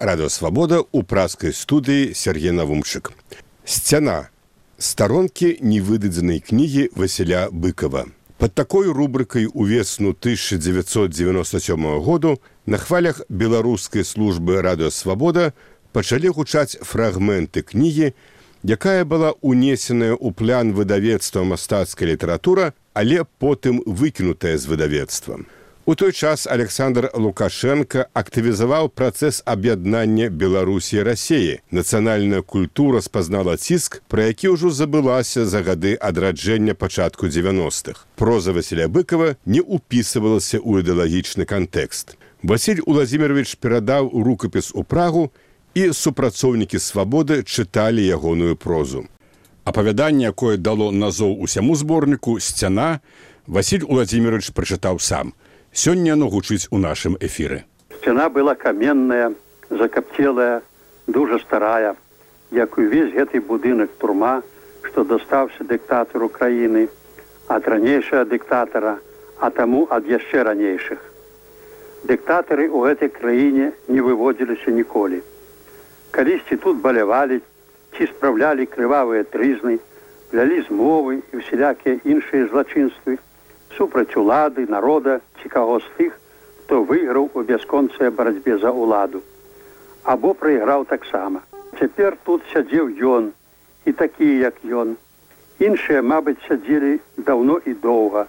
радыасвабода ў праскай студыі Сергей Навумчык. Сцяна старонкі невыдадзенай кнігі Васіля быкова. Пад такой рубрыкай увесну 1997 году на хвалях беларускай службы радыасвабода пачалі гучаць фрагменты кнігі, якая была унесеная ў план выдавецтва мастацкая літаратура, але потым выкінутая з выдавецтвам. У той час Александр Лукашенко актывізаваў працэс аб'яднання Беларусі рассеі. Нацыянальная культура спазнала ціск, пра які ўжо забылася за гады адраджэння пачатку 90-х. Проза Васіля быкова не ўпісывалася ў ідэалагічны кантэкст. Васіль Уладзімирович перадаў рукапіс у прагу і супрацоўнікі свабоды чыталі ягоную прозу. Апавяданне, якое дало назоў усяму зборніку сцяна, Васіль Уладзімирович прачытаў сам. Сёння яно гучыць у нашым эфіры. Сцяна была каменная, закапцелая, дужа старая, як увесь гэты будынак турма, што дастаўся дыктатару краіны, ад ранейшага дыктатара, а таму ад яшчэ ранейшых. Дыктатары ў гэтай краіне не выводзіліся ніколі. Калісьці тут балявалі, ці спраўлялі крывавыя трызны, плялі змовы і ўсялякія іншыя злачынствы, супраць улады народа каго з тых хто выйграў у бясконцыя барацьбе за ўладу. Або прайграў таксама. Цяпер тут сядзеў ён і такія як ён. Іншыя мабыць сядзелі даўно і доўга.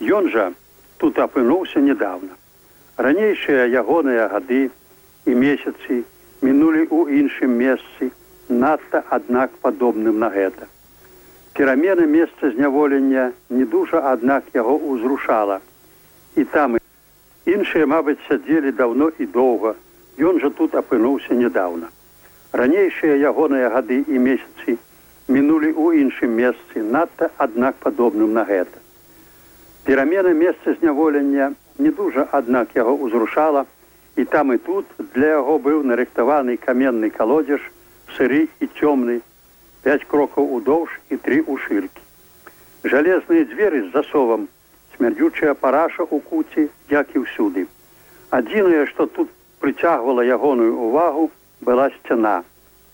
Ён жа тут апынуўся недавно ранейшыя ягоныя гады і месяцы мінулі ў іншым месцы надта аднак падобным на гэта перамены месца зняволення не дужа аднак яго ўзрушала. І там іншыя мабыць сядзелі даўно і доўга. Ён жа тут апынуўся недавно ранейшыя ягоныя гады і месяцы мінулі ў іншым месцы надта аднак падобным на гэта. Перамены месца зняволення не дужа аднак яго ўзрушала і там і тут для яго быў нарыхтаваны каменны калодзеж сыры і цёмны пять крокаў удоўж і три у шыркі. Жалезныя дзверы з засовам, смярдзючая параша ў куці, як і ўсюды. Адзінае, што тут прыцягвала ягоную увагу, была сцяна,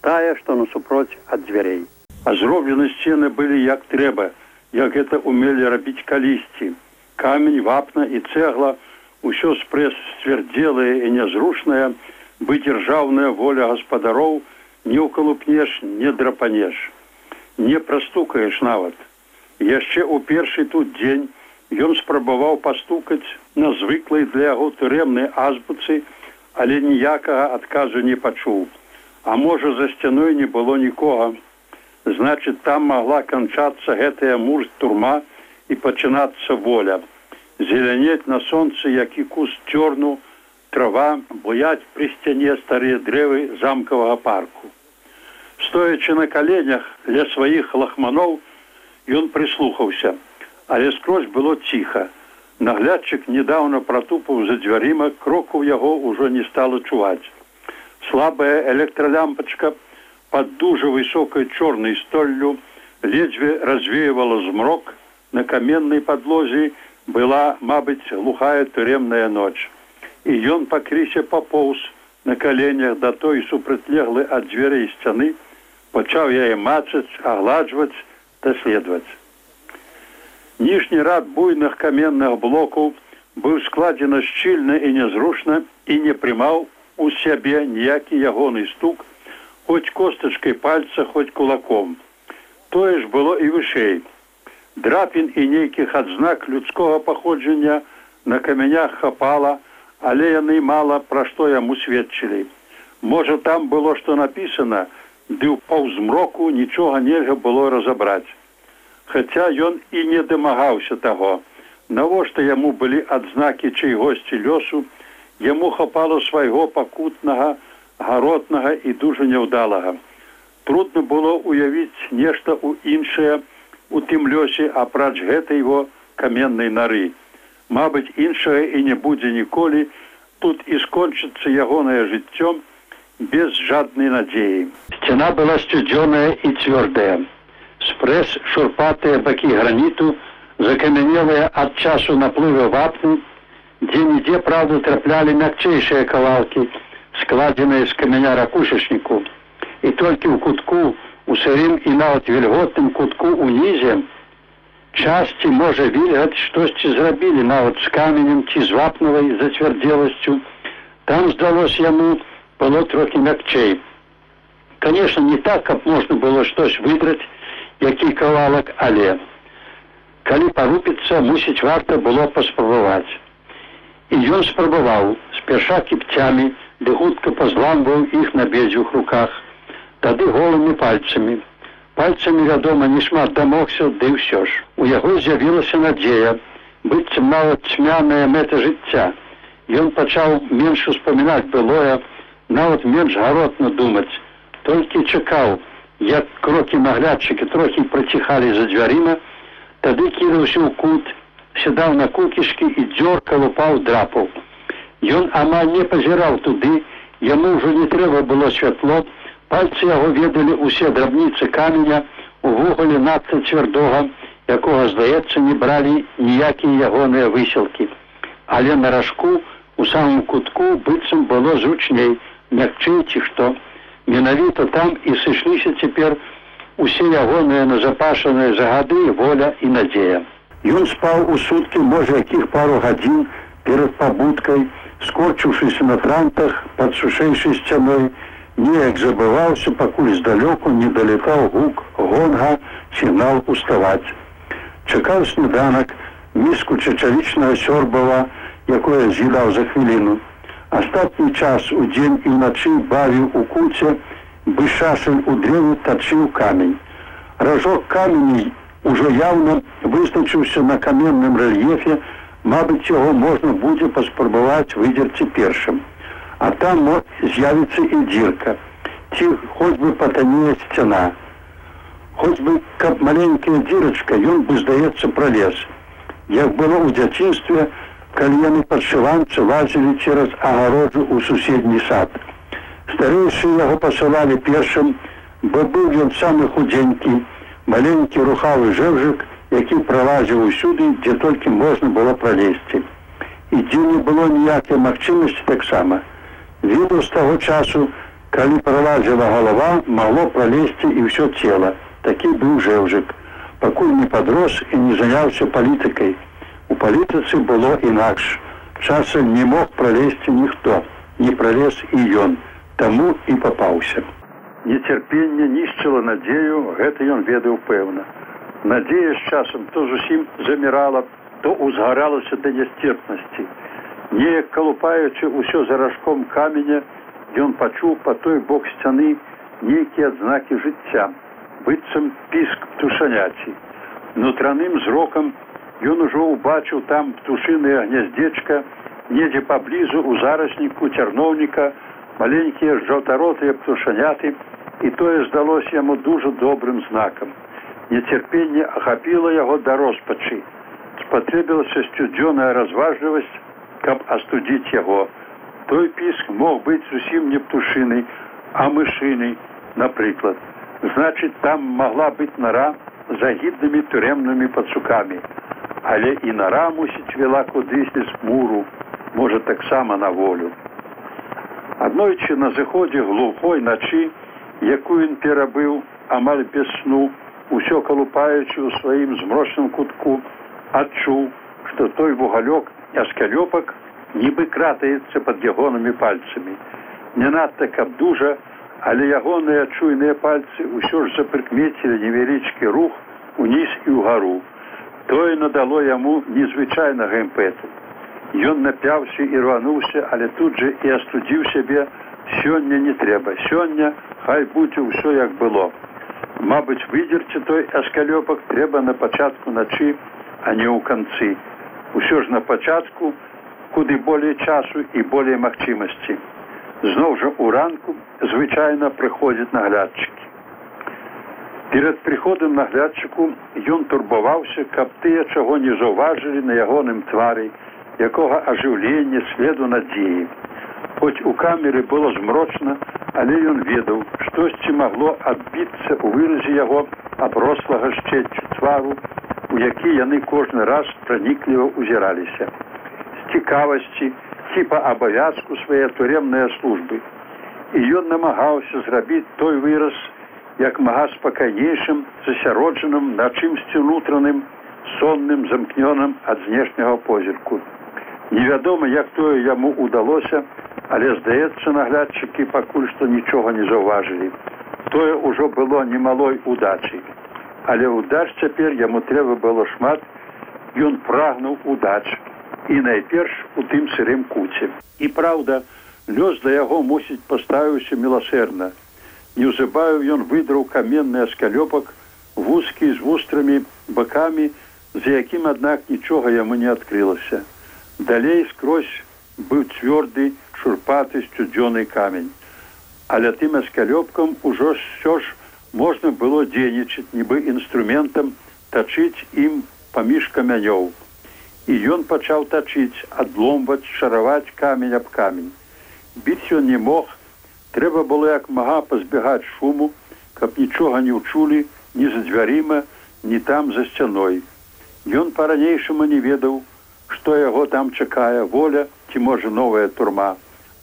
тая, што насупроць ад дзвярэй. А зроблены сцены былі як трэба, як гэта умелі рабіць калісьці. Камень, вапна і цэгла, усё спрэс сцвярдзелае і нязручная, бы дзяржаўная воля гаспадароў, не ўкалупнеш не драпанеш. Не прастукаеш нават яшчэ ў першы тут дзень ён спрабаваў пастукаць на звыклай для яго турэмнай азбуцы але ніякага адказу не пачуў. А можа за сцяной не было нікога. Значит там могла канчацца гэтая муж турма і пачынацца воля. Зелянець на сонцы які куст цёрну трава буяць пры сцяне старыя дрэвы замкавага парку стоячы на каленях ля сваіх лахманоў ён прыслухаўся. Але скрозь было ціха. Наглядчык недавно протупаў за дзвярыма кроку яго ўжо не стала чуваць. Слабая электролямпачка под дужа высокой чорнай столлю ледзьве развеивала змрок. На каменнай подлозе была мабыць глухая турремная ноч. І ён пакрысе папоўз на каленях да той супрацьлеглы ад дзвярэй сцяны пачаў яе мацаць агладжваць даследаваць. Ніжні рад буйных каменных блокаў быў складзена шчыльна і нязручна і не прымаў у сябе ніякі ягоны стук хоць костачкай пальца хоць кулаком. Тое ж было і вышэй. Драпін і нейкіх адзнак людскога паходжання на камянях хапала але яны мала пра што яму сведчылі. Можа там было што напісана ды ў паўзмроку нічога нельга было разабраць. Хаця ён і не дамагаўся таго, навошта яму былі адзнакі чайгосці лёсу, яму хапала свайго пакутнага, гаротнага і дужа няўдалага. Трудно было уявіць нешта ў іншае у тым лёсе апрач гэтай его каменнай нары. Мабыць, іншае і не будзе ніколі, тут і скончыцца ягонае жыццём, без жадной надеи. Стена была стюдзёная и твердая. Спресс, шурпатые боки граниту, закаменелые от часу наплыва вапны, где-нигде, правда, трапляли мягчайшие ковалки, складзенае з каменя ракушачніку. І толькі ў кутку, у сырым і нават вільготным кутку ўнізе, часці можа вільгаць штосьці зрабілі нават з каменем ці з вапнавай зацвярдзеласцю. Там здалося яму было трохі мякчэй. Конечно, не так, каб можна было штось выдраць, які кавалак, але калі парупіцца, мусіць варта было паспрабаваць. І ён спрабаваў спярша кіпцямі, ды хутка пазламваў іх на бедзюх руках, тады голымі пальцамі. Пальцамі, вядома, не шмат дамогся, ды ўсё ж. У яго з'явілася надзея, быццам нават цьмяная мэта жыцця. Ён пачаў менш успамінаць былое, нават менш гаротна думаць, толькі чакаў, як крокі наглядчыкі трохі праціхалі за дзвярыма, тады кінуўся ў кут, сядаў на кукішкі і дзёрка лупаў драпаў. Ён амаль не пазіраў туды, яму ўжо не трэба было святло, пальцы яго ведалі ўсе драбніцы каменя, увогуле надта цвярдога, якога, здаецца, не бралі ніякія ягоныя выселкі. Але на ражку у самым кутку быццам было зручней, мякчэй ці што. Менавіта там і сышліся цяпер усе ягоныя назапашаныя загады, воля і надзея. Ён спаў у суткі, можа, якіх пару гадзін перад пабудкай, скорчыўшыся на трантах пад сушэйшай сцяной, неяк забываўся, пакуль здалёку не далетаў гук, гонга, сігнал уставаць. Чакаў сніданак, міску чачавічнага сёрбава, якое з'едаў за хвіліну. Астатні час у дзень і ўначы бавіў у куце, бы шашаль у дрэве тачыў камень. Ражок каменей ужо яўна вызначыўся на каменным рэльефе, Мабыць, яго можна будзе паспрабаваць выдзерці першым. А там з'явіцца і дзірка, ці хоць бы патанее сцяна. Хоць бы, каб маленькая дзірачка, ён бы, здаецца, пролез. Як было ў дзяцінстве, калі яны падшыванцы лазілі цераз агароджу ў суседні сад. Старэйшыя яго пасылалі першым, бо быў ён самы худзенькі, маленькі рухавы жэвжык, які пралазіў усюды, дзе толькі можна было пралезці. І дзе не было ніякай магчымасці таксама. Відаў з таго часу, калі пралазіла галава, магло пралезці і ўсё цела. Такі быў жэўжык, пакуль не падрос і не заняўся палітыкай. У палітыцы было інакш. Часам не мог пралезці ніхто, не пралез і ён, таму і папаўся. Нецярпенне нішчыла надзею, гэта ён ведаў пэўна. Надзея з часам то зусім замірала, то узгаралася да нясцерпнасці. Неяк калупаючы ўсё заражком каменя, ён пачуў па той бок сцяны нейкія адзнакі жыцця, быццам піск птушаняці. Нутраным зрокам ён ужо ўбачыў там птушынае гняздзечка, недзе паблізу ў зарасніку цярноўніка, маленькія жаўтаротыя птушаняты, і тое здалося яму дужа добрым знакам. Нецярпенне ахапіла яго да роспачы. Спатрэбілася сцюдзёная разважлівасць, каб астудзіць яго. Той піск мог быць зусім не птушынай, а мышынай, напрыклад. Значыць, там магла быць нара за гіднымі турэмнымі пацукамі. Але і нара мусіць вела кудысьці з муру, можа таксама на волю. Аднойчы на зыходзе глухой начы, якую ён перабыў амаль без сну, усё калупаючы ў сваім змрочным кутку, адчуў, што той вугалёк аскалёпак нібы кратаецца пад ягонымі пальцамі. Не надта каб дужа, але ягоныя чуйныя пальцы ўсё ж запрыкмецілі невялічкі рух уніз і ўгару. Тое надало яму незвычайнага імпэту. Ён напяўся і рвануўся, але тут жа і астудзіў сябе, сёння не трэба, сёння хай будзе ўсё як было. Мабыць, выдзерці той аскалёпак трэба на пачатку начы, а не ў канцы. Усё ж на пачатку, куды болей часу і болей магчымасці. Зноў жа у ранку звычайна прыходзяць наглядчыкі. Перад прыходам наглядчыку ён турбаваўся, каб тыя чаго не заўважылі на ягоным твары, якога ажыўлення следу надзеі. Хоць у камеры было змрочна, але ён ведаў, штосьці магло адбіцца ў выразе яго аброслага шчэццю твару, у які яны кожны раз пранікліва ўзіраліся. З цікавасці ці па абавязку свае турэмныя службы. І ён намагаўся зрабіць той выраз як мага спакайнейшым, засяроджаным на чымсьці унутраным, сонным замкнёным ад знешняга позірку. Невядома, як тое яму ўдалося, але здаецца наглядчыкі пакуль што нічога не заўважылі. Тое ўжо было немалой удачай. Але удач цяпер яму трэба было шмат, ён прагнуў удач і найперш у тым сырым куце. І праўда, лёс да яго мусіць паставіўся міласэрна. Неўзабаю ён выдраў каменны аскалёпак, вузкі з вустрамі бакамі, за якім аднак нічога яму не адкрылася. Далей скрозь быў цвёрды шурпаты сцюдзёны камень. Але тым аскалёпкам ужо ўсё ж можна было дзейнічаць нібы інструментам тачыць ім паміж камянёў. І ён пачаў тачыць, адломваць, шараваць камень аб камень. Біць ён не мог, трэба было як мага пазбягаць шуму, каб нічога не ўчулі ні за дзвярыма, ні там за сцяной. Ён па-ранейшаму не ведаў, што яго там чакае воля ці можа новая турма,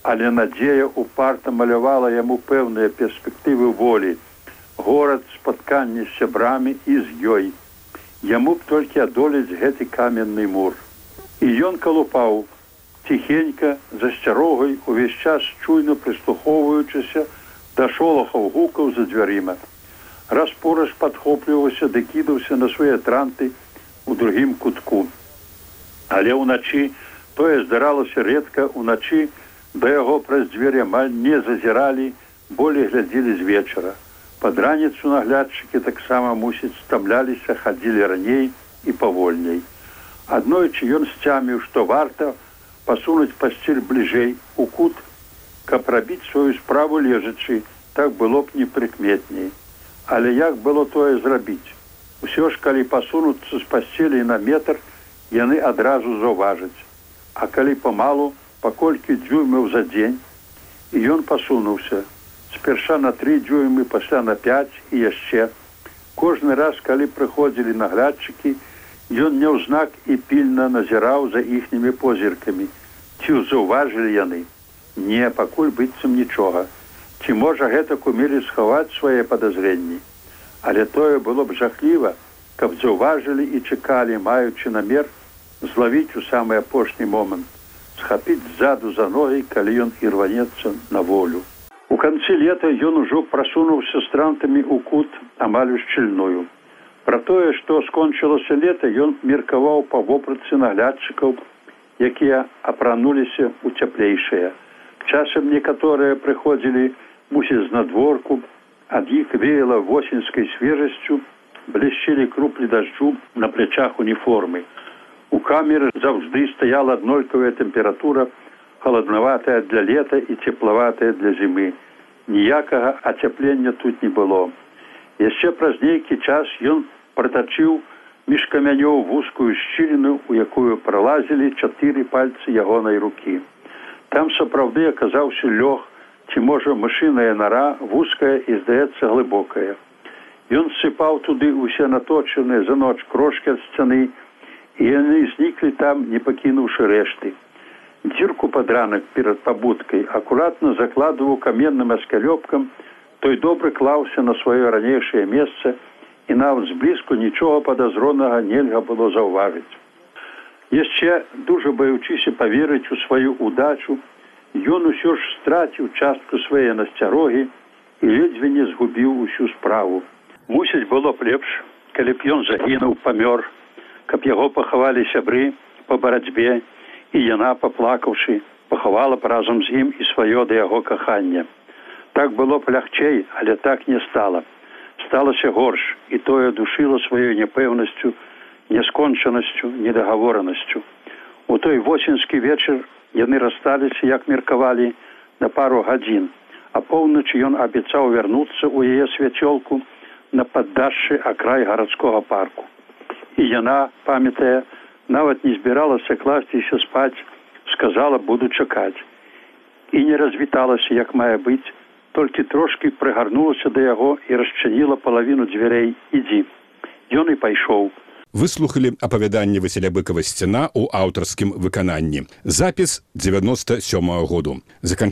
але надзея упарта малявала яму пэўныя перспектывы волі, горад спаткання з сябрамі і з ёй яму б толькі адолець гэты каменны мур. І ён калупаў ціхенька за сцярогай увесь час чуйна прыслухоўваючыся да шолахаў гукаў за дзвярыма. Распораж падхопліваўся ды кідаўся на свае транты у другім кутку. Але ўначы тое здаралася рэдка уначы да яго праз дзверы амаль не зазіралі, болей глядзелі з вечара под раніцу наглядчыкі таксама мусіць стамляліся хадзілі раней і павольней аднойчы ён сцяміў што варта пасунуць пасцель бліжэй у кут каб рабіць сваю справу лежачы так было б непрыкметней. Але як было тое зрабіць? Усё ж калі пасунуцца з пасцелей на метр яны адразу заўважаць. А калі памалу паколькі дзюймаў за дзень і ён пасунуўся. Спярша на тры дзюймы пасля на 5 і яшчэ. Кожны раз калі прыходзілі наглядчыкі ён няўзнак і пільна назіраў за іхнімі позіркамі. Ці заўважылі яны? Не пакуль быццам нічога. Ці можа гэта кумелі схаваць свае падазренні але тое было б жахліва каб заўважылі і чакалі маючы намер злавіць у самы апошні момант схапіць ззаду за ногі калі ён і рванецца на волю. У канцы лета ён ужо прасунуўся странтамі ў кут амаль шчыльную. Пра тое, што скончылася лета, ён меркаваў па вопратцы наглядчыкаў, якія апрануліся ў цяплейшыя. Часам некаторыя прыходзілі мусіць з надворку, ад іх веяла восеньскай свежасцю, блішчылі круплі дажджу на плячах уніформы. У камеры заўжды стаяла аднолькавая тэмпература, халаднаватая для лета і цеплаватая для зімы. Ніякага ацяплення тут не было. Яшчэ праз нейкі час ён пратачыў між камянёў вузкую шчыліну, у якую пралазілі чатыры пальцы ягонай рукі. Там сапраўды аказаўся лёг, ці можа машыная нара вузкая і здаецца глыбокая. Ён сыпаў туды усе наточаныя за ноч крошки ад сцяны, і яны зніклі там, не пакінуўшы рэшты дзірку под ранак перад пабудкай акуратна закладываў каменным аскалёпкам той добры клаўся на сваё ранейшае месца і нават зблізку нічога падазронага нельга было заўважыць. Яшчэ дужа баючыся поверыць у сваю удачу ён усё ж страціў частку свае насцярогі і ледзьве не згубіў усю справу. Мусіць было б лепш калі б ён загінуў памёр каб яго пахавалі сябры по барацьбе і яна паплакаўшы пахавала б разам з ім і сваё да яго кахання так было б лягчэй але так не стала. Сталася горш і тое душыла сваёй няпэўнасцю няскончанасцю недагаворанасцю. У той восеньскі вечар яны рассталіся як меркавалі на пару гадзін. А поўначы ён абяцаў вярнуцца ў яе свяцёлку на паддашшы акрай гарадскога парку. І яна памятае нават не збіралася класціся спаць сказала буду чакаць і не развіталася як мае быць толькі трошки прыгарнулася да яго і расчыніла палавіну дзвярэй ідзі ён і пайшоў. Выслухалі апавяданне Васіля быкава сцяна ў аўтарскім выкананні. Запіс 97 -го году. Заканчэнне